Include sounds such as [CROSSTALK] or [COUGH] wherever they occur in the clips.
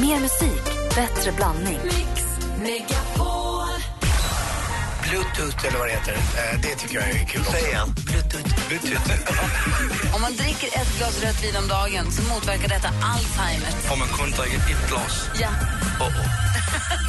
Mer musik, bättre blandning. Bluetooth eller vad det heter. Eh, Det tycker jag är kul också. Säg igen. Bluetooth. Bluetooth. [LAUGHS] Om man dricker ett glas rött vin om dagen så motverkar detta Alzheimer. Om man kun dricker ett glas. Ja.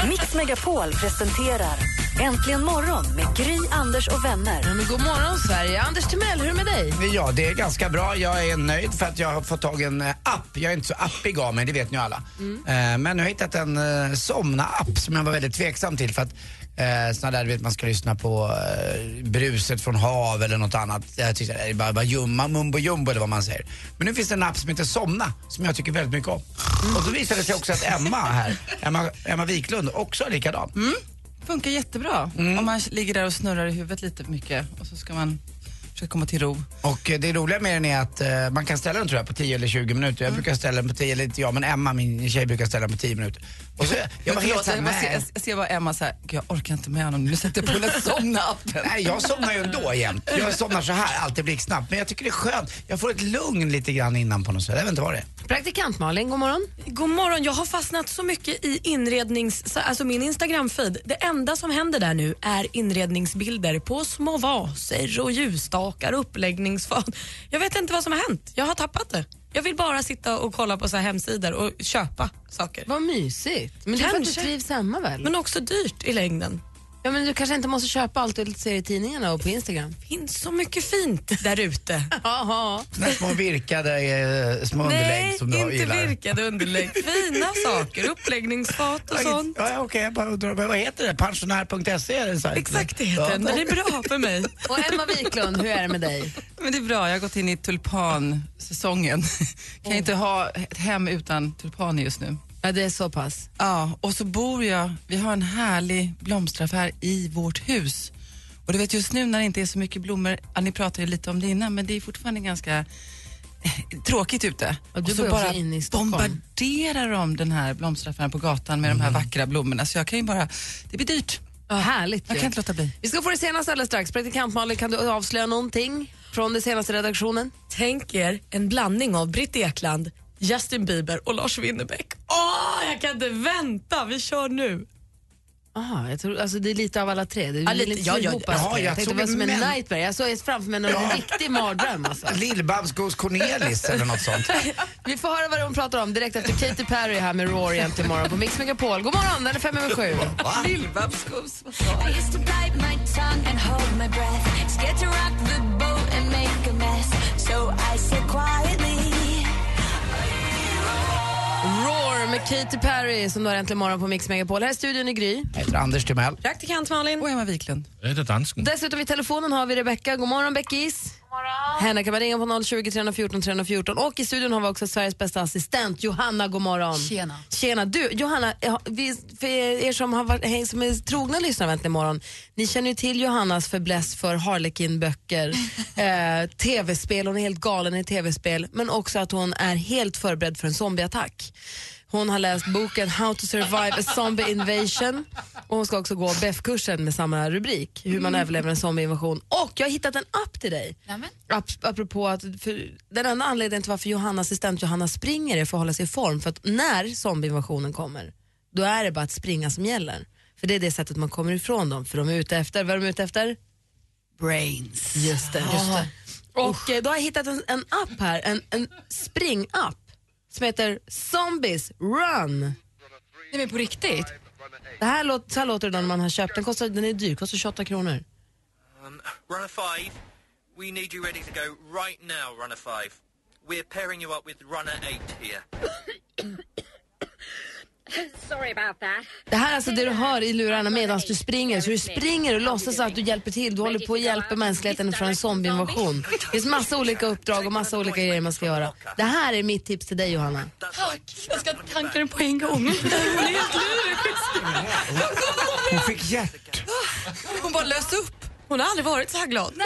[LAUGHS] Mix Megapol presenterar Äntligen morgon med Gry, Anders och vänner. Men god morgon, Sverige. Anders Timell, hur är det med dig? Ja, det är ganska bra. Jag är nöjd för att jag har fått tag i en eh, app. Jag är inte så appig av mig, det vet ni alla. Eh, Men nu har jag hittat en uh, somna-app som jag var väldigt tveksam till för att eh, såna där, vet man ska lyssna på eh, bruset från hav eller något annat. Jag tyckte det är bara, bara jumma, mumbo jumbo eller vad man säger. Men nu finns det en app som heter Somna som jag tycker väldigt mycket om. Och då visade det sig också att Emma här, Emma, Emma Wiklund, också är likadan. Funkar jättebra. Om man ligger där och snurrar i huvudet lite mycket och så ska man försöka komma till ro. Och eh, det roliga med den är att eh, man kan ställa den tror jag på 10 eller 20 minuter. Jag brukar ställa den på 10, eller inte jag men Emma min tjej brukar ställa den på 10 minuter. Och så, jag var Men helt förlåt, såhär, jag, bara ser, nej. jag, ser bara Emma så här, "Gud, jag orkar inte med honom, nu sätter jag på den här somna-appen. Nej, jag somnar ju ändå jämt. Jag somnar så här, alltid blixtsnabbt. Men jag tycker det är skönt. Jag får ett lugn lite grann innan på något sätt. Jag vet inte vad det är. Praktikant Malin, god morgon. God morgon. Jag har fastnat så mycket i inrednings... så- Alltså min Instagram-feed. Det enda som händer där nu är inredningsbilder på små vaser och ljusstakar och uppläggningsfat. Jag vet inte vad som har hänt. Jag har tappat det. Jag vill bara sitta och kolla på så här hemsidor och köpa saker. Vad mysigt. Men det är för att du Kanske. trivs hemma väl? Men också dyrt i längden. Ja, men du kanske inte måste köpa allt du ser i tidningarna och på Instagram? Det finns så mycket fint där ute. [LAUGHS] Såna små virkade eh, små underlägg Nej, som du inte gillar. virkade underlägg. [LAUGHS] Fina saker, uppläggningsfat och sånt. Ja, ja, okej, jag bara undrar, vad heter det? Pensionär.se är det sajten? Exakt det heter den. Den är bra för mig. [LAUGHS] Och Emma Wiklund, hur är det med dig? Men det är bra, jag har gått in i tulpansäsongen. kan inte ha ett hem utan tulpaner just nu. Ja, det är så pass. Ja, och så bor jag, vi har en härlig blomsteraffär i vårt hus. Och du vet just nu när det inte är så mycket blommor, ja, ni pratade ju lite om det innan, men det är fortfarande ganska eh, tråkigt ute. Och du så också inne i Stockholm. bombarderar de den här blomsteraffären på gatan med de här vackra blommorna. Så jag kan ju bara, det blir dyrt. Ja, härligt Jag ju. kan inte låta bli. Vi ska få det senaste alldeles strax. Praktikant Malin, kan du avslöja någonting från den senaste redaktionen? Tänk er en blandning av Britt Ekland, Justin Bieber och Lars Winnerbäck. Åh, jag kan inte vänta. Vi kör nu. Aha, jag tror, alltså det är lite av alla tre. Det är Ja, lite, ja, ja, ihop ja. tre. jag Jag tänkte det var som en nightmare. Jag såg framför mig en riktig mardröm. Alltså. [LAUGHS] Lill-Babs goes Cornelis eller något sånt. [LAUGHS] Vi får höra vad de pratar om direkt efter Katy Perry här med Rory jämt imorgon på Mix Megapol. God morgon, den är fem över sju. Lill-Babs vad sa I med Katy Perry som du har äntligen morgon på Mix Megapol. Här är studion i Gry. Jag heter Anders Timell. Praktikant Malin. Och Emma Wiklund. Dessutom i telefonen har vi Rebecca. God morgon Beckis. Henne kan man ringa på 020 314 314 och i studion har vi också Sveriges bästa assistent Johanna, god morgon. Tjena. Tjena. Du, Johanna, vi, för er som, har varit, som är trogna lyssnare av Äntligen morgon, ni känner ju till Johannas fäbless för Harlequin-böcker, [LAUGHS] eh, tv-spel, hon är helt galen i tv-spel, men också att hon är helt förberedd för en zombieattack. Hon har läst boken How to survive a zombie invasion och hon ska också gå BEF-kursen med samma rubrik, hur man överlever en zombieinvasion. Och jag har hittat en app till dig. Ap apropå att för, den enda anledningen till varför Johanna assistent Johanna springer är för att hålla sig i form. För att när zombieinvasionen kommer, då är det bara att springa som gäller. För det är det sättet man kommer ifrån dem. För de är ute efter, vad är de ute efter? Brains. Just det. Just det. Och eh, då har jag hittat en, en app här, en, en springapp som heter Zombies Run. Nej men på riktigt? Det här låter, så här låter det när man har köpt den. Kostar, den är dyr, kostar 28 kronor. Um, runner five, we need you ready to go right now, runner five. We're pairing you up with runner eight here. [COUGHS] [COUGHS] [COUGHS] Det här är alltså det du hör i lurarna medan du springer. Så du springer och låtsas att du hjälper till. Du håller på att hjälpa mänskligheten från en zombieinvasion. [LAUGHS] Det finns massa olika uppdrag och massa olika grejer man ska göra. Det här är mitt tips till dig Johanna. Tack. Jag ska tanka den på en gång. Hon är helt lyrisk. Hon fick hjärt. Hon bara lös upp. Hon har aldrig varit så här glad. [LAUGHS]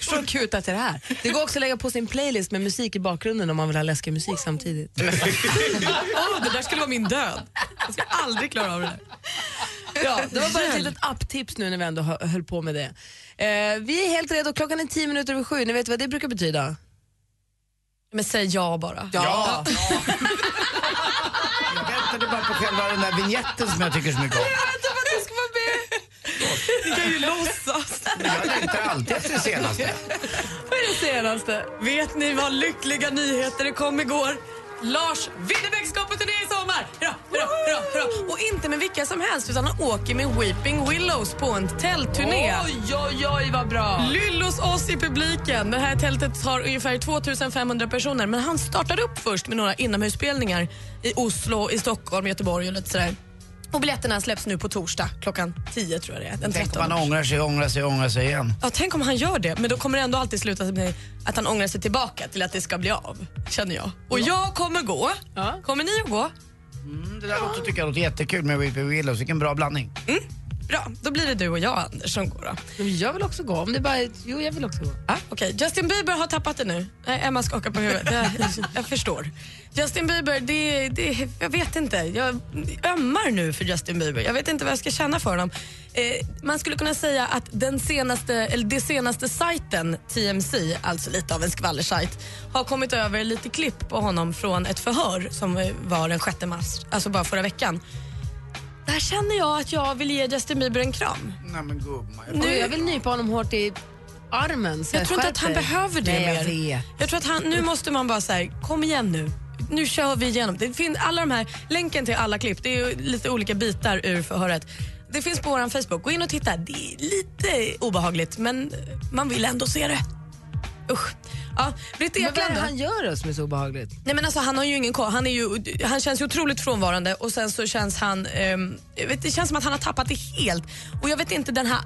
Så kuta till det här. Det går också att lägga på sin playlist med musik i bakgrunden om man vill ha läskig musik samtidigt. [LAUGHS] Åh, det där skulle vara min död. Jag ska aldrig klara av det där. Ja, det var bara ett litet apptips nu när vi ändå hö- höll på med det. Eh, vi är helt redo, klockan är tio minuter över sju. Ni vet vad det brukar betyda? Men säg ja bara. Ja. Jag väntade bara på själva den där vignetten som jag tycker så mycket om. Låtsas. [LAUGHS] Jag längtar alltid efter det senaste. Vad är det senaste? Vet ni vad lyckliga nyheter det kom igår? Lars Winnerbäck ska på turné i sommar! Hurra, hurra, hurra, hurra. Och inte med vilka som helst utan han åker med Weeping Willows på en tältturné. Oj, oj, oj vad bra. Lyllos oss i publiken. Det här tältet har ungefär 2500 personer men han startar upp först med några inomhusspelningar i Oslo, i Stockholm, Göteborg och lite sådär. Och biljetterna släpps nu på torsdag klockan 10 tror jag det är. Den Tänk om 13. man ångrar sig, ångrar sig, ångrar sig igen. Ja, tänk om han gör det, men då kommer det ändå alltid sluta med att han ångrar sig tillbaka till att det ska bli av, känner jag. Och jag kommer gå. Kommer ni att gå? Mm, det där låter, tycker jag låter jättekul med Weepy Willows. Vilken bra blandning. Bra, då blir det du och jag Anders som går då. Men Jag vill också gå. Om det bara jo, jag vill också gå. Ah, Okej, Justin Bieber har tappat det nu. Nej, Emma skakar på huvudet. Jag, jag förstår. Justin Bieber, det, det, jag vet inte. Jag ömmar nu för Justin Bieber. Jag vet inte vad jag ska känna för honom. Eh, man skulle kunna säga att den senaste, eller det senaste sajten, TMC, alltså lite av en skvallersajt, har kommit över lite klipp på honom från ett förhör som var den 6 mars, alltså bara förra veckan. Där känner jag att jag vill ge Justin Bieber en kram. Nej men gumman. jag- Nu, jag vill nypa honom hårt i armen. Så Jag tror inte att han dig. behöver det Nej, mer. jag vet. Jag tror att han, nu måste man bara säga, kom igen nu. Nu kör vi igenom. Det finns alla de här, länken till alla klipp, det är ju lite olika bitar ur förhöret. Det finns på vår Facebook. Gå in och titta. Det är lite obehagligt men man vill ändå se det. Usch. Ja, Britt Men vad är Ekland det han gör då som är så obehagligt? Nej, men alltså, han har ju ingen koll. Han, är ju, han känns ju otroligt frånvarande och sen så känns han... vet, det känns som att han har tappat det helt. Och jag vet inte, den här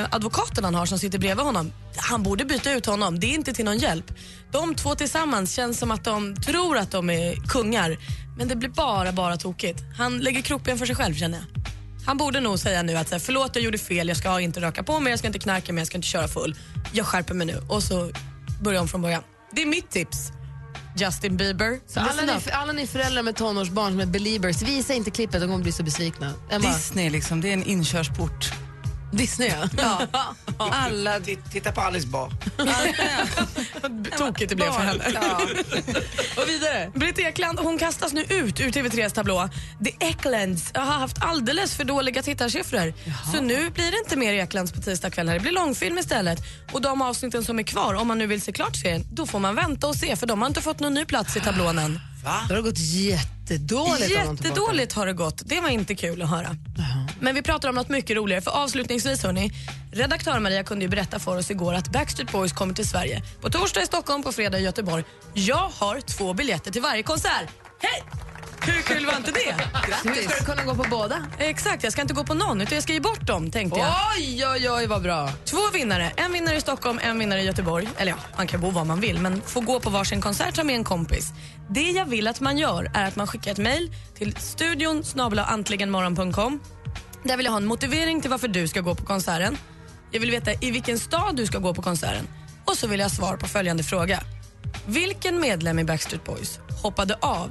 eh, advokaten han har som sitter bredvid honom, han borde byta ut honom. Det är inte till någon hjälp. De två tillsammans känns som att de tror att de är kungar. Men det blir bara, bara tokigt. Han lägger krokben för sig själv känner jag. Han borde nog säga nu att så här, förlåt jag gjorde fel, jag ska inte röka på mig, jag ska inte knarka mig, jag ska inte köra full. Jag skärper mig nu och så börjar om från början. Det är mitt tips. Justin Bieber. Så alla, ni, alla ni föräldrar med tonårsbarn som är beliebers, visa inte klippet, de kommer bli så besvikna. Emma, Disney liksom, det är en inkörsport. Disney ja. Alla... Titta på Alice Bah. [LAUGHS] Tokigt det blev för henne. ja. Och vidare. Britt Ekland hon kastas nu ut ur TV3s tablå. The Eklands har haft alldeles för dåliga tittarsiffror. Så nu blir det inte mer Eklands på tisdagskvällar. Det blir långfilm istället. Och de avsnitten som är kvar, om man nu vill se klart serien, då får man vänta och se för de har inte fått någon ny plats i tablån än. Va? Då har det gått jättedåligt. Jättedåligt har det gått. Det var inte kul att höra. Men vi pratar om något mycket roligare. För avslutningsvis, hörni, redaktör Maria kunde ju berätta för oss igår att Backstreet Boys kommer till Sverige. På torsdag i Stockholm, på fredag i Göteborg. Jag har två biljetter till varje konsert. Hej! Hur kul var inte det? det. Hur ska du kunna gå på båda? Exakt, jag ska inte gå på någon utan jag ska ge bort dem tänkte jag. Oj, oj, oj vad bra. Två vinnare, en vinnare i Stockholm, en vinnare i Göteborg. Eller ja, man kan bo var man vill men få gå på varsin konsert ta med en kompis. Det jag vill att man gör är att man skickar ett mejl till studion antligenmorgon.com. Där vill jag ha en motivering till varför du ska gå på konserten. Jag vill veta i vilken stad du ska gå på konserten. Och så vill jag ha svar på följande fråga. Vilken medlem i Backstreet Boys hoppade av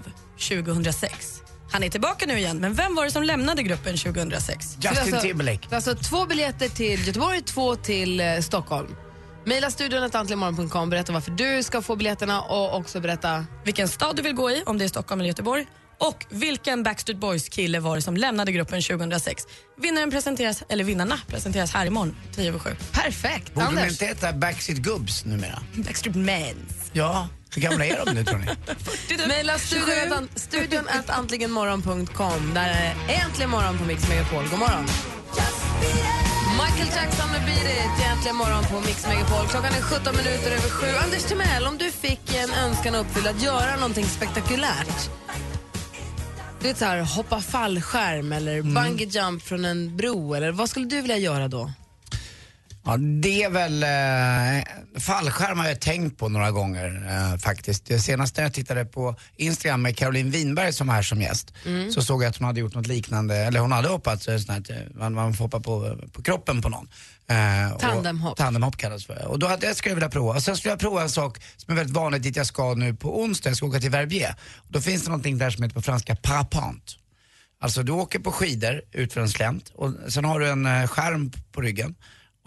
2006? Han är tillbaka nu igen, men vem var det som lämnade gruppen 2006? Det är Justin alltså- Timberlake. Alltså två biljetter till Göteborg, två till eh, Stockholm. Maila studion antligenmorgon.com, berätta varför du ska få biljetterna och också berätta vilken stad du vill gå i, om det är Stockholm eller Göteborg och vilken Backstreet Boys-kille var det som lämnade gruppen 2006. Vinnaren presenteras, eller vinnarna presenteras här imorgon 10 över 7. Perfekt. Borde de Anders. inte heta Backstreet Gubbs numera? Backstreet Mans. Ja, hur gamla är de nu tror ni? Maila studion, studion att antligenmorgon.com. Där är Äntligen morgon på Mix Megapol. God morgon. Michael Jackson med Beat It, Äntligen morgon på Mix Megapol. Klockan är 17 minuter över sju. Anders Timell, om du fick en önskan uppfylld att göra någonting spektakulärt. Du vet så här, hoppa fallskärm eller bungee jump från en bro. Eller vad skulle du vilja göra då? Ja, det är väl... Eh, fallskärm har jag tänkt på några gånger eh, faktiskt. Det senaste jag tittade på Instagram med Caroline Winberg som var här som gäst så såg jag att hon hade gjort något liknande, eller hon hade hoppat så sånt här, eh, man, man får hoppa på, på kroppen på någon. Eh, och- Tandemhopp. Tandemhopp kallas för. Och då hade, det skulle jag vilja prova. Och sen skulle jag prova en sak som är väldigt vanligt dit jag ska nu på onsdag. Jag ska åka till Verbier. Och då finns det någonting där som heter på franska parapente. Alltså du åker på skidor ut för en slänt och sen har du en eh, skärm på ryggen.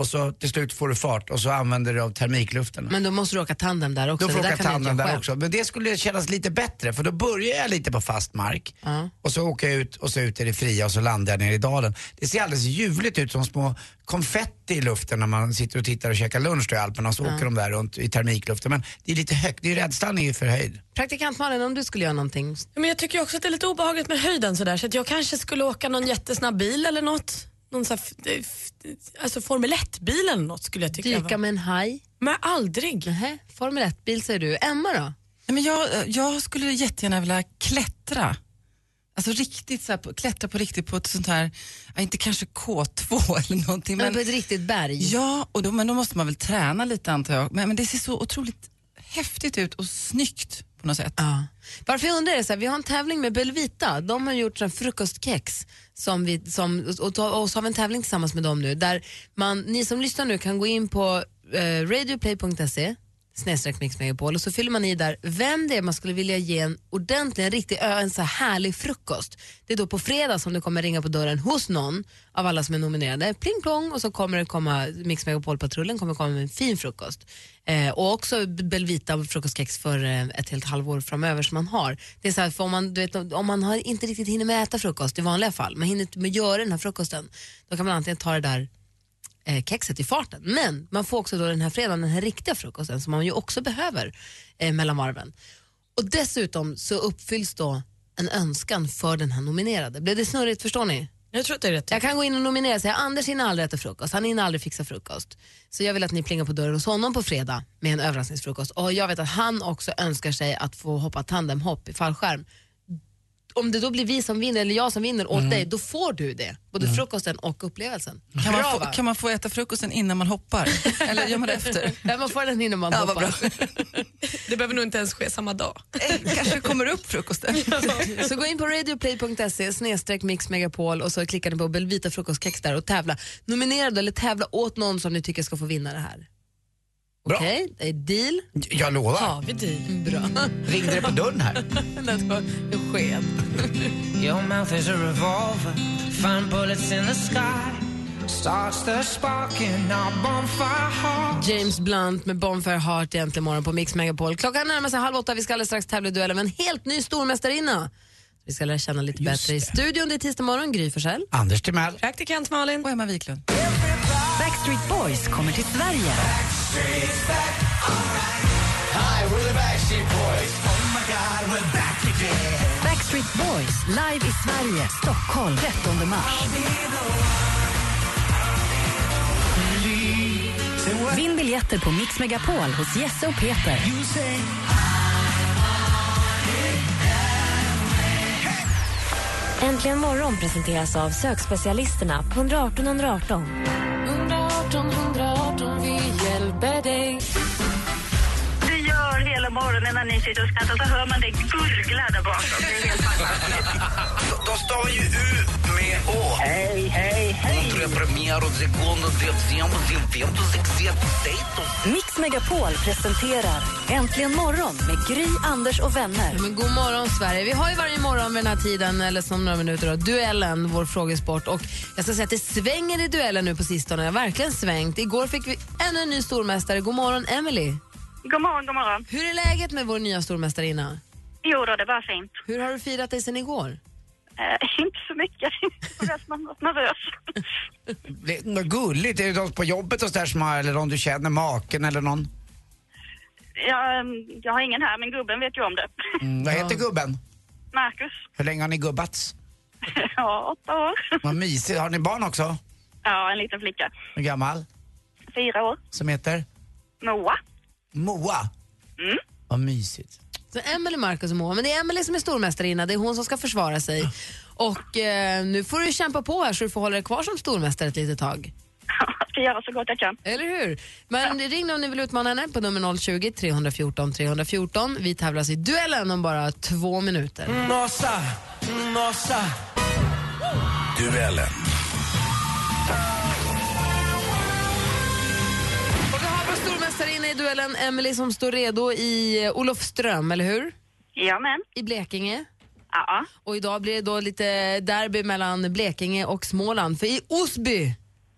Och så till slut får du fart och så använder du av termikluften. Men då måste du åka tandem där också. Då får Det du där åka tandem där själv. också. Men det skulle kännas lite bättre för då börjar jag lite på fast mark och så åker jag ut och så ut i det fria och så landar jag nere i dalen. Det ser alldeles ljuvligt ut som små konfetti i luften när man sitter och tittar och käkar lunch då i Alperna och så åker de där runt i termikluften. Men det är lite högt, det är rädslan är ju för höjd. Praktikant Malin, om du skulle göra någonting. Men jag tycker också att det är lite obehagligt med höjden sådär så att jag kanske skulle åka någon jättesnabb bil eller något. Någon sån här, f- alltså Formel 1-bil eller något skulle jag tycka Dyka var. med en haj. Men aldrig. Nähä, Formel 1-bil säger du. Emma då? Nej, men jag, jag skulle jättegärna vilja klättra. Alltså riktigt så här, på- klättra på riktigt på ett sånt här, inte kanske K2 [LAUGHS] eller någonting. Men Men, på ett riktigt berg? ja, och då, men då måste man väl träna lite antar jag. Men, men det ser så otroligt häftigt ut och snyggt på något sätt. Ja. Varför jag undrar är så här, vi har en tävling med Belvita. De har gjort en frukostkex som vi, som, och, och, och så har vi en tävling tillsammans med dem nu där man, ni som lyssnar nu kan gå in på eh, radioplay.se snedstreck Mix Megapol och så fyller man i där vem det är man skulle vilja ge en ordentlig, en riktig, en så här härlig frukost. Det är då på fredag som det kommer ringa på dörren hos någon av alla som är nominerade. Pling plong och så kommer det komma, Mix Megapol-patrullen kommer komma med en fin frukost. Eh, och också Belvita frukostkex för eh, ett helt halvår framöver som man har. Det är så här, för om man, du vet, om man har inte riktigt hinner med att äta frukost i vanliga fall, man hinner inte med att göra den här frukosten, då kan man antingen ta det där eh, kexet i farten. Men man får också då den här fredagen den här riktiga frukosten som man ju också behöver eh, mellan varven. Och dessutom så uppfylls då en önskan för den här nominerade. Blev det snurrigt förstår ni? Jag tror att det är rätt. Jag kan gå in och nominera och säga Anders hinner aldrig äta frukost, han hinner aldrig fixa frukost. Så jag vill att ni plingar på dörren hos honom på fredag med en överraskningsfrukost. Och jag vet att han också önskar sig att få hoppa tandemhopp i fallskärm. Om det då blir vi som vinner eller jag som vinner åt dig, då får du det. Både frukosten och upplevelsen. Kan man, Bra, få, kan man få äta frukosten innan man hoppar? [LAUGHS] Eller gör man det efter? Ja, man får den innan man Ja, hoppar. [LAUGHS] Det behöver nog inte ens ske samma dag. Eh, Kanske kommer upp frukosten. [LAUGHS] Så gå in på radioplay.se snedstreck mixmegapol och så klickar ni på Belvita frukostkex där och tävla. Nominera då, eller tävla åt någon som ni tycker ska få vinna det här. Okej, det är deal. Jag lovar. Har vi det? Bra. Ringde det på dörren här? [LAUGHS] det var besked. Your mouth is a revolver, find bullets in the sky. James Blunt med Bonfire Heart egentligen morgon på Mix Megapol. Klockan närmar sig halv åtta, vi ska alldeles strax tävla i duellen med en helt ny stormästarinna. Vi ska lära känna lite bättre i studion. Det är tisdag morgon, Gry Forssell. Anders Timell. Praktikant Malin. Och Emma Wiklund. Backstreet Boys kommer till Sverige. Backstreet Boys live i Sverige, Stockholm 13 mars. Vinn biljetter på Mix Megapol hos Jesse och Peter. Äntligen morgon presenteras av sökspecialisterna på 118 118. 118 morgonen när ni sitter och skrattar så hör man det gurgla där bakom. Det är helt fantastiskt. De stavar ju U med Å. Hej, hej, hej. Mix Megapol presenterar Äntligen morgon med Gry, Anders och vänner. Men god morgon Sverige. Vi har ju varje morgon vid den här tiden, eller som några minuter då, duellen, vår frågesport. Och jag ska säga att det svänger i duellen nu på sistone. Det har verkligen svängt. Igår fick vi ännu en ny stormästare. God morgon Emily. God morgon, god morgon. Hur är läget med vår nya stormästarinna? Jo då, det var fint. Hur har du firat dig sen igår? Eh, [LAUGHS] inte så mycket. Jag är nervös. [LAUGHS] Det är något gulligt. Är det de på jobbet och så där som har, eller någon du känner, maken eller någon? Jag, eh, jag har ingen här, men gubben vet ju om det. Mm, vad heter gubben? Marcus. Hur länge har ni gubbats? [LAUGHS] Ja, åtta år. Vad mysigt. Har ni barn också? Ja, en liten flicka. Hur gammal? Fyra år. Som heter? Moa. Moa. Mm. Vad mysigt. Så Emily, Marcus och Moa. Men det är Emily som är stormästarinna. Det är hon som ska försvara sig. Och eh, nu får du kämpa på här så du får hålla dig kvar som stormästare ett litet tag. Jag ska göra så gott jag kan. Eller hur? Men ring om ni vill utmana henne på nummer 020 314 314. Vi tävlas i duellen om bara två minuter. Nossa, nossa. Duellen. I duellen, Emily som står redo i eh, Olofström, eller hur? Jajamän. I Blekinge. Ja. Och idag blir det då lite derby mellan Blekinge och Småland. För i Osby,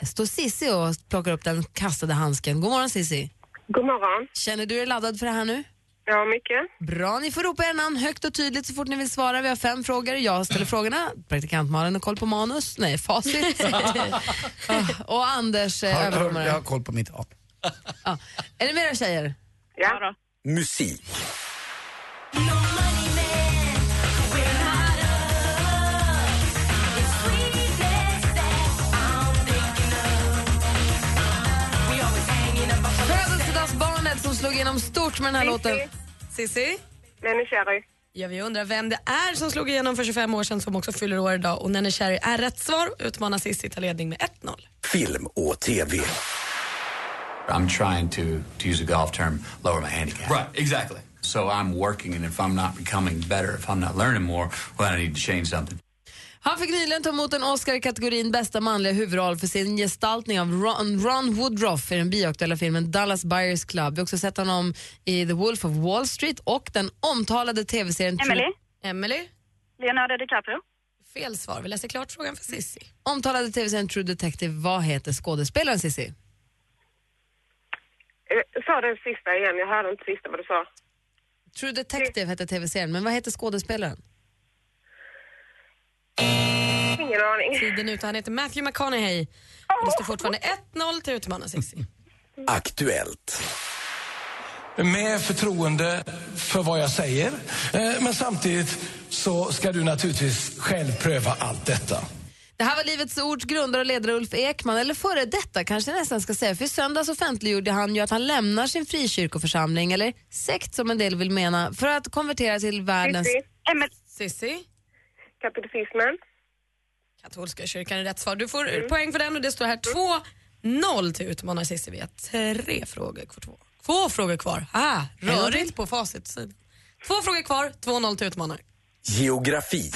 står Sissi och plockar upp den kastade handsken. God morgon Sissi. God morgon. Känner du dig laddad för det här nu? Ja, mycket. Bra, ni får ropa er namn högt och tydligt så fort ni vill svara. Vi har fem frågor. Jag ställer frågorna, praktikant Malin har koll på manus, nej facit. [LAUGHS] [LAUGHS] Och Anders eh, överdomare. jag har koll på mitt A. Ja. Är ni med era tjejer? Ja. då. Musik. Födelsedagsbarnet som slog igenom stort med den här låten. Sissi? Nenny Cherry. Ja, vi undrar vem det är som slog igenom för 25 år sedan som också fyller år idag. Och Nenne Cherry är rätt svar. Utmanar Sissi ta ledning med 1-0. Film och TV. I'm trying to, to use a golf term, lower my handicap. Right, exactly. So I'm working, and if I'm not becoming better, if I'm not learning more, well, I need to change something. Han fick nyligen ta emot en Oscar i kategorin bästa manliga huvudroll för sin gestaltning av Ron, Ron Woodruff i den bioaktuella filmen Dallas Buyers Club. Vi har också sett honom i The Wolf of Wall Street och den omtalade tv-serien... True- Emily? Emily? Leonardo DiCaprio? Fel svar. Vi läser klart frågan för Sissi. Omtalade tv-serien True Detective. Vad heter skådespelaren Cissi? Eh, Sa den sista igen, jag hörde inte sista vad du sa. True Detective hette tv-serien, men vad heter skådespelaren? Ingen aning. Tiden ute. Han heter Matthew McConaughey. Och det står fortfarande 1-0 till utmanar Sissi. Aktuellt. med förtroende för vad jag säger. Eh, Men samtidigt så ska du naturligtvis själv pröva allt detta. Det här var Livets Ords grundare och ledare Ulf Ekman, eller före detta kanske jag nästan ska säga, för i söndags offentliggjorde han ju att han lämnar sin frikyrkoförsamling, eller sekt som en del vill mena, för att konvertera till världens... Sissi. Katolicismen. Katolska kyrkan är rätt svar. Du får poäng för den och det står här 2-0 till utmanar Cissi. Vi har tre frågor kvar. Två, två frågor kvar. Ah, rörigt på facit. Två frågor kvar, 2-0 till utmanar. Geografi.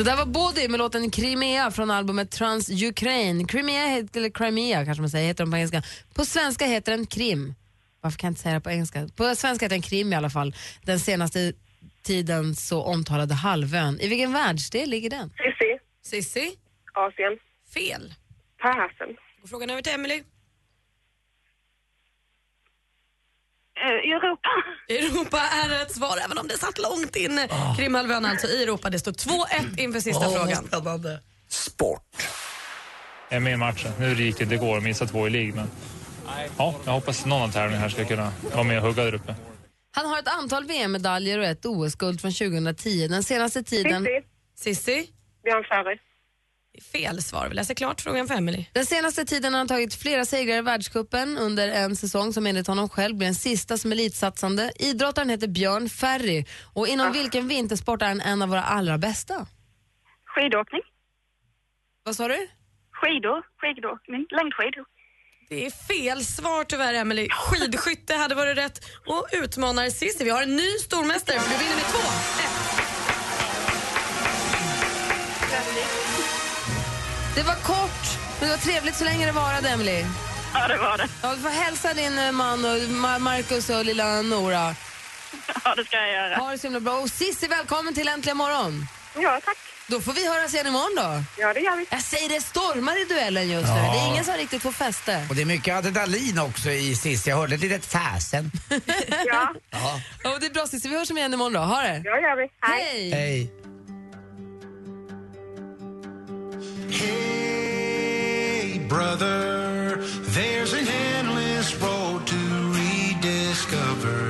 Det där var Body med låten Crimea från albumet Trans-Ukraine. Crimea, het- eller Crimea kanske man säger, heter den på engelska. På svenska heter den Krim. Varför kan jag inte säga det på engelska? På svenska heter den Krim i alla fall. Den senaste tiden så omtalade halvön. I vilken världsdel ligger den? Sissi. Sissi? Asien. Fel. Går frågan över till Emily. Europa? Europa är rätt svar även om det satt långt inne. Krimhalvön alltså i Europa. Det står 2-1 inför sista Åh, frågan. spännande. Sport. Jag är med i matchen. Nu gick det inte igår att missa två i lig, men ja, jag hoppas någon av tävlingarna här ska kunna vara med och hugga där uppe. Han har ett antal VM-medaljer och ett OS-guld från 2010. Den senaste tiden... Sissi. Sissi? Björn Ferry. Fel svar. Vi läser klart frågan för Emily. Den senaste tiden har han tagit flera segrar i världscupen under en säsong som enligt honom själv blir den sista som elitsatsande. Idrottaren heter Björn Ferry och inom vilken vintersport är han en av våra allra bästa? Skidåkning? Vad sa du? Skidor? Skidåkning? Längdskidor? Det är fel svar tyvärr Emily. Skidskytte hade varit rätt och utmanar Cissi. Vi har en ny stormästare för du vinner med två. Det var kort, men det var trevligt så länge det varade, Emily. Ja, det var det. Ja, du får hälsa din eh, man och Ma- Marcus och lilla Nora. [LAUGHS] Ja, det ska jag göra. Ha det så himla bra. Och Cissi, välkommen till Äntligen morgon. Ja, tack. Då får vi höras igen imorgon då. Ja, det gör vi. Jag säger det stormar i duellen just nu. Ja. Det är ingen som riktigt får fäste. Och det är mycket adrenalin också i sist. Jag hörde ett litet fäsen. Ja. [LAUGHS] Ja. Ja, det är bra Cissi, vi hörs igen imorgon då. Ha det! Ja, gör vi. Hej! Hej. Brother, there's an endless road to rediscover.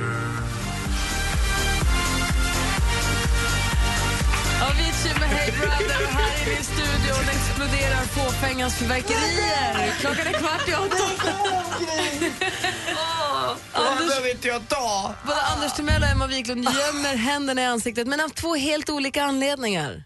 Avicii med Hey Brother här inne i studion exploderar fåfängans fyrverkerier. Klockan är kvart i åtta. Det Anders, behöver inte jag ta. både Anders Timell och Emma Wiklund gömmer händerna i ansiktet men av två helt olika anledningar.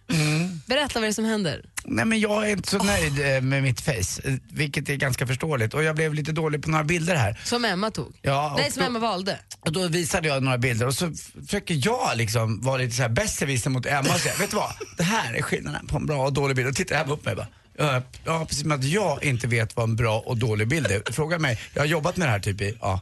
Berätta vad det är som händer. Nej men jag är inte så nöjd eh, med mitt face, eh, vilket är ganska förståeligt. Och jag blev lite dålig på några bilder här. Som Emma tog. Ja, och Nej, som då- Emma valde. Och då visade jag några bilder och så f- försöker jag liksom vara lite så här besserwisser mot Emma och säga, vet du vad? Det här är skillnaden på en bra och dålig bild. Och tittar Emma upp mig och bara, ja, ja precis som att jag inte vet vad en bra och dålig bild är. Fråga mig, jag har jobbat med det här typ i, ja.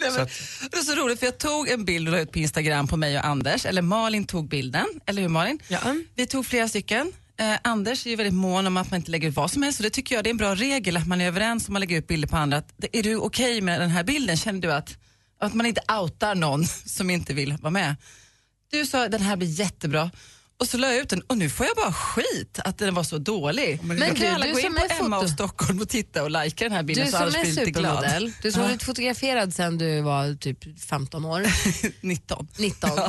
Nej, Så men, att, det är så roligt för jag tog en bild och la ut på Instagram på mig och Anders, eller Malin tog bilden, eller hur Malin? Ja. Vi tog flera stycken. Eh, Anders är ju väldigt mån om att man inte lägger ut vad som helst och det tycker jag det är en bra regel att man är överens om att lägga ut bilder på andra. Att, är du okej med den här bilden? Känner du att, att man inte outar någon [LAUGHS] som inte vill vara med? Du sa den här blir jättebra och så la jag ut den och nu får jag bara skit att den var så dålig. Men Men du, kan alla du gå in på är Emma foto- och Stockholm och titta och likea den här Du bilden så som Anders är blir lite glad. supermodell, du som har blivit fotograferad sedan du var typ 15 år. 19. 19. V-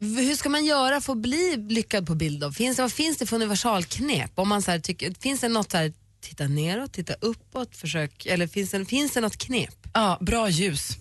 hur ska man göra för att bli lyckad på bild då? Finns, vad finns det för universalknep? Om man så här tycker, finns det något så här, titta neråt, titta uppåt, försök, eller finns det, finns det något knep? Ja, bra ljus.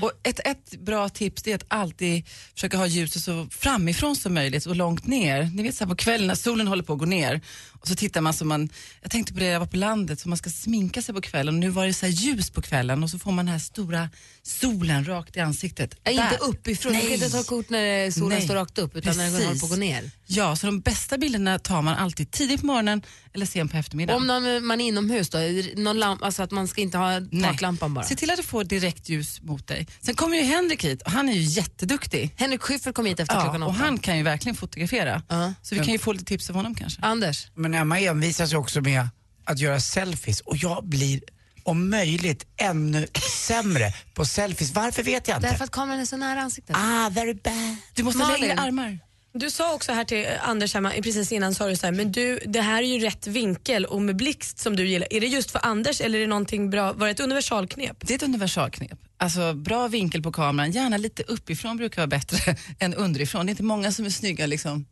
Och ett, ett bra tips är att alltid försöka ha ljuset så framifrån som möjligt och långt ner. Ni vet så här på kvällen när solen håller på att gå ner och så tittar man som man, jag tänkte på det jag var på landet, så man ska sminka sig på kvällen och nu var det så här ljus på kvällen och så får man den här stora solen rakt i ansiktet. Ja, inte uppifrån, du kan inte ta kort när solen Nej. står rakt upp utan när den Precis. håller på att gå ner. Ja, så de bästa bilderna tar man alltid tidigt på morgonen eller sent på eftermiddagen. Om någon, man är inomhus då, någon lamp, alltså att man ska inte ha Nej. taklampan bara? Se till att du får direkt ljus mot dig. Sen kommer ju Henrik hit och han är ju jätteduktig. Henrik Schyffert kom hit efter Ja, klockan åtta. och han kan ju verkligen fotografera. Så vi kan ju få lite tips av honom kanske. Anders? men Emma envisas ju också med att göra selfies och jag blir om möjligt ännu sämre på selfies. Varför vet jag inte. Därför att kameran är så nära ansiktet. Ah, very bad. Du måste ha Malin. längre armar. Du sa också här till Anders hemma, precis innan sa du så här, men du, det här är ju rätt vinkel och med blixt som du gillar. Är det just för Anders eller är det någonting bra, var det ett universalknep? Det är ett universalknep. Alltså bra vinkel på kameran, gärna lite uppifrån brukar vara bättre [LAUGHS] än underifrån. Det är inte många som är snygga liksom,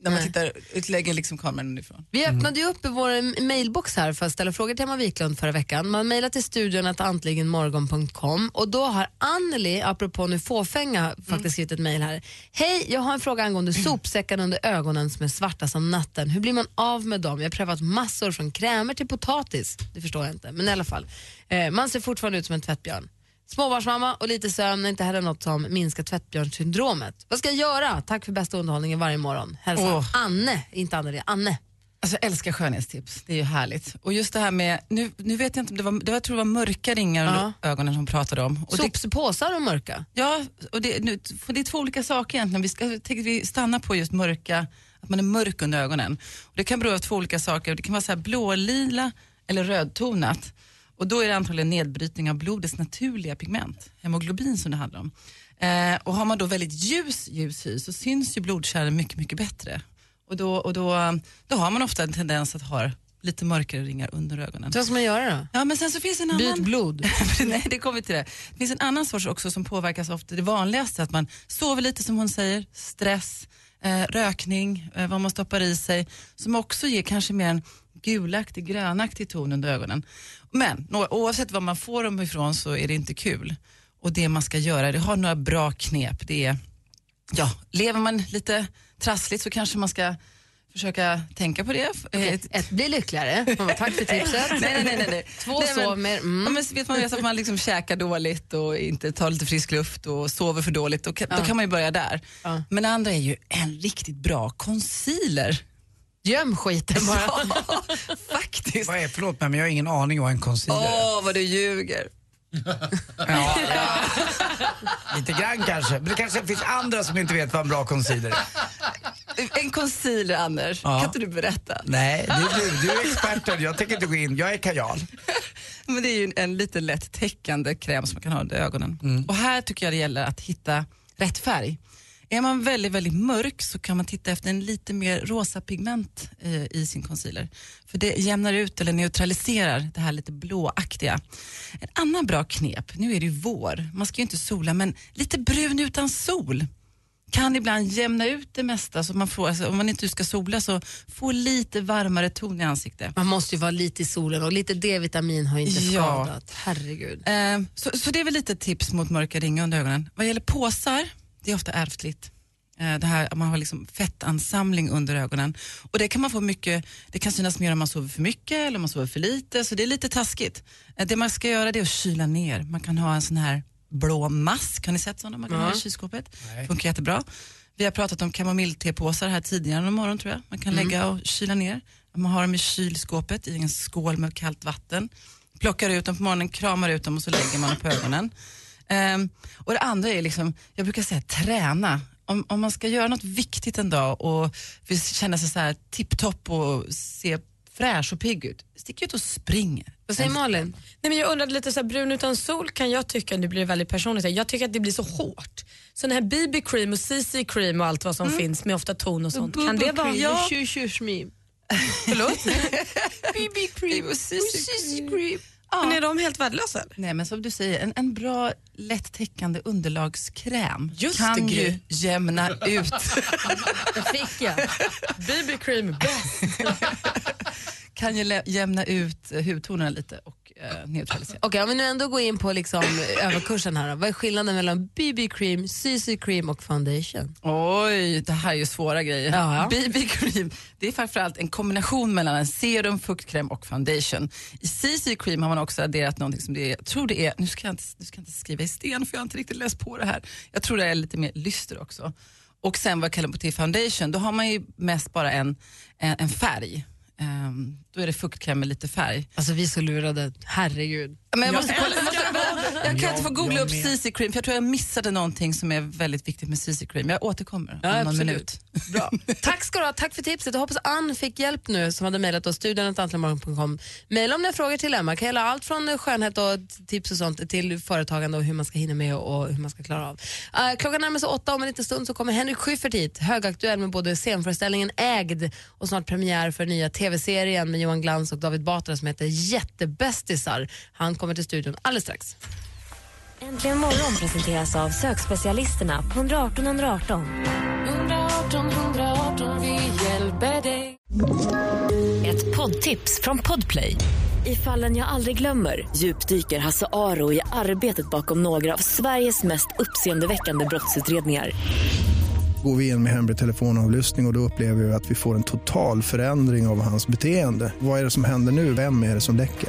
när man tittar, utlägger liksom kameran underifrån. Vi öppnade ju upp i vår mailbox här för att ställa frågor till Emma Wiklund förra veckan. Man mejlade till studion att antligenmorgon.com och då har Anneli, apropå nu fåfänga, faktiskt skrivit ett mejl här. Hej, jag har en fråga angående sopsäckarna under ögonen som är svarta som natten. Hur blir man av med dem? Jag har prövat massor från krämer till potatis. Det förstår jag inte, men i alla fall. Eh, man ser fortfarande ut som en tvättbjörn. Småbarnsmamma och lite sömn är inte heller något som minskar tvättbjörnssyndromet. Vad ska jag göra? Tack för bästa underhållningen varje morgon. Hälsar Åh. Anne, inte Anneli, Anne. Alltså jag älskar skönhetstips, det är ju härligt. Och just det här med, nu, nu vet jag inte om det var, det var, jag tror det var mörka ringar under ögonen som pratade om. Och Sopspåsar och mörka? Ja, och det, nu, det är två olika saker egentligen. Vi, ska, att vi stannar på just mörka, att man är mörk under ögonen. Och det kan bero på två olika saker. Det kan vara så här blålila eller rödtonat. Och då är det antagligen nedbrytning av blodets naturliga pigment, hemoglobin som det handlar om. Eh, och har man då väldigt ljus, ljus hy så syns ju blodkärlen mycket, mycket bättre. Och då, och då, då har man ofta en tendens att ha lite mörkare ringar under ögonen. Så vad ska man göra då? Ja, men sen så finns en Byt annan... blod. [LAUGHS] Nej, det kommer vi till det. Det finns en annan sorts också som påverkas ofta. Det vanligaste att man sover lite som hon säger, stress, eh, rökning, eh, vad man stoppar i sig, som också ger kanske mer en gulaktig, grönaktig ton under ögonen. Men oavsett var man får dem ifrån så är det inte kul. Och det man ska göra, det har några bra knep. Det är, ja, lever man lite trassligt så kanske man ska försöka tänka på det. Okej, ett, bli lyckligare. Tack för [LAUGHS] tipset. nej, nej, nej, nej. Två, Nej, men- sov mer. Mm. Ja, men vet man att man liksom käkar dåligt och inte tar lite frisk luft och sover för dåligt, då kan, Ja. då kan man ju börja där. Men det andra är ju en riktigt bra concealer. Göm skiten bara. Ja, [LAUGHS] faktiskt. Vad är, förlåt mig men jag har ingen aning vad en concealer är. Åh, vad du ljuger. [LAUGHS] Lite grann kanske, men det kanske finns andra som inte vet vad en bra concealer är. En concealer, Anders. Ja. Kan inte du berätta? Nej, det är du. Du är experten, jag tänker inte gå in. Jag är kajal. [LAUGHS] Men det är ju en, en lite lätt täckande kräm som man kan ha under ögonen. Och här tycker jag det gäller att hitta rätt färg. Är man väldigt, väldigt mörk så kan man titta efter en lite mer rosa pigment eh, i sin concealer. För det jämnar ut eller neutraliserar det här lite blåaktiga. En annan bra knep, nu är det ju vår, man ska ju inte sola, men lite brun utan sol kan ibland jämna ut det mesta. Så man får, alltså, om man inte ska sola så få lite varmare ton i ansiktet. Man måste ju vara lite i solen och lite D-vitamin har inte Ja. skadat. Herregud. Eh, så, så det är väl lite tips mot mörka ringar under ögonen. Vad gäller påsar, det är ofta ärftligt. Eh, Det här, man har liksom fettansamling under ögonen. Och det kan man få mycket, det kan synas mer om man sover för mycket eller om man sover för lite, så det är lite taskigt. Eh, Det man ska göra det är att kyla ner. Man kan ha en sån här blå mask, har ni sett sådana man kan Ja. ha i kylskåpet? Funkar jättebra. Vi har pratat om kamomilltepåsar här tidigare någon morgon tror jag. Man kan Mm. lägga och kyla ner. Man har dem i kylskåpet i en skål med kallt vatten. Plockar ut dem på morgonen, kramar ut dem och så lägger man dem på ögonen. Ehm, och det andra är liksom, jag brukar säga träna. Om, om man ska göra något viktigt en dag och vill känna sig så här tipptopp och se fräsch och pigg ut, stick ut och spring. Vad säger Malin? Nej, men jag undrade lite, så här, brun utan sol kan jag tycka, nu blir det väldigt personligt, jag tycker att det blir så hårt. Så den här BB cream och CC cream och allt vad som finns med ofta ton och sånt, kan det vara... Ja. Förlåt? BB cream och CC cream. Men är de helt värdelösa? Nej men som du säger, en, en bra lätt täckande underlagskräm Just kan det, ju jämna ut. [LAUGHS] Det fick jag. BB cream bäst. [LAUGHS] kan ju jämna ut hudtonerna lite och eh, neutralisera. Okej, om vi nu ändå går in på liksom överkursen här då. Vad är skillnaden mellan BB cream, CC cream och foundation? Oj, det här är ju svåra grejer. Ja. BB cream, det är framförallt en kombination mellan en serum, fuktkräm och foundation. I CC cream har man också adderat någonting som det är, jag tror det är, nu ska jag inte, nu ska jag inte skriva i sten för jag har inte riktigt läst på det här. Jag tror det är lite mer lyster också. Och sen vad kallar man till foundation, då har man ju mest bara en, en, en färg. Ehm, då är det fuktkräm med lite färg. Alltså vi är så lurade, herregud. Men jag, Jag måste kolla, jag, måste, jag kan inte få googla upp. CC cream för jag tror jag missade någonting som är väldigt viktigt med CC cream. Jag återkommer Ja, om någon absolut. minut. Bra. [LAUGHS] Tack ska du ha, tack för tipset. Jag hoppas Ann fick hjälp nu som hade mejlat oss, studion.antlemorgon.com. Mejla om ni har frågor till Emma, kan gälla allt från skönhet och tips och sånt till företagande och hur man ska hinna med och hur man ska klara av. Uh, klockan närmar sig åtta, om en liten stund så kommer Henrik Schyffert hit, högaktuell med både scenföreställningen Ägd och snart premiär för nya tv-serien med Johan Glans och David Batra som heter Jättebästisar. Han kommer till studion alldeles strax. Äntligen morgon presenteras av sökspecialisterna på 118 118. 118 118, vi hjälper dig. Ett poddtips från Podplay. I fallen jag aldrig glömmer djupdyker Hasse Aro i arbetet bakom några av Sveriges mest uppseendeväckande brottsutredningar. Går vi in med hemlig telefonavlyssning och, och då upplever vi att vi får en total förändring av hans beteende. Vad är det som händer nu? Vem är det som läcker?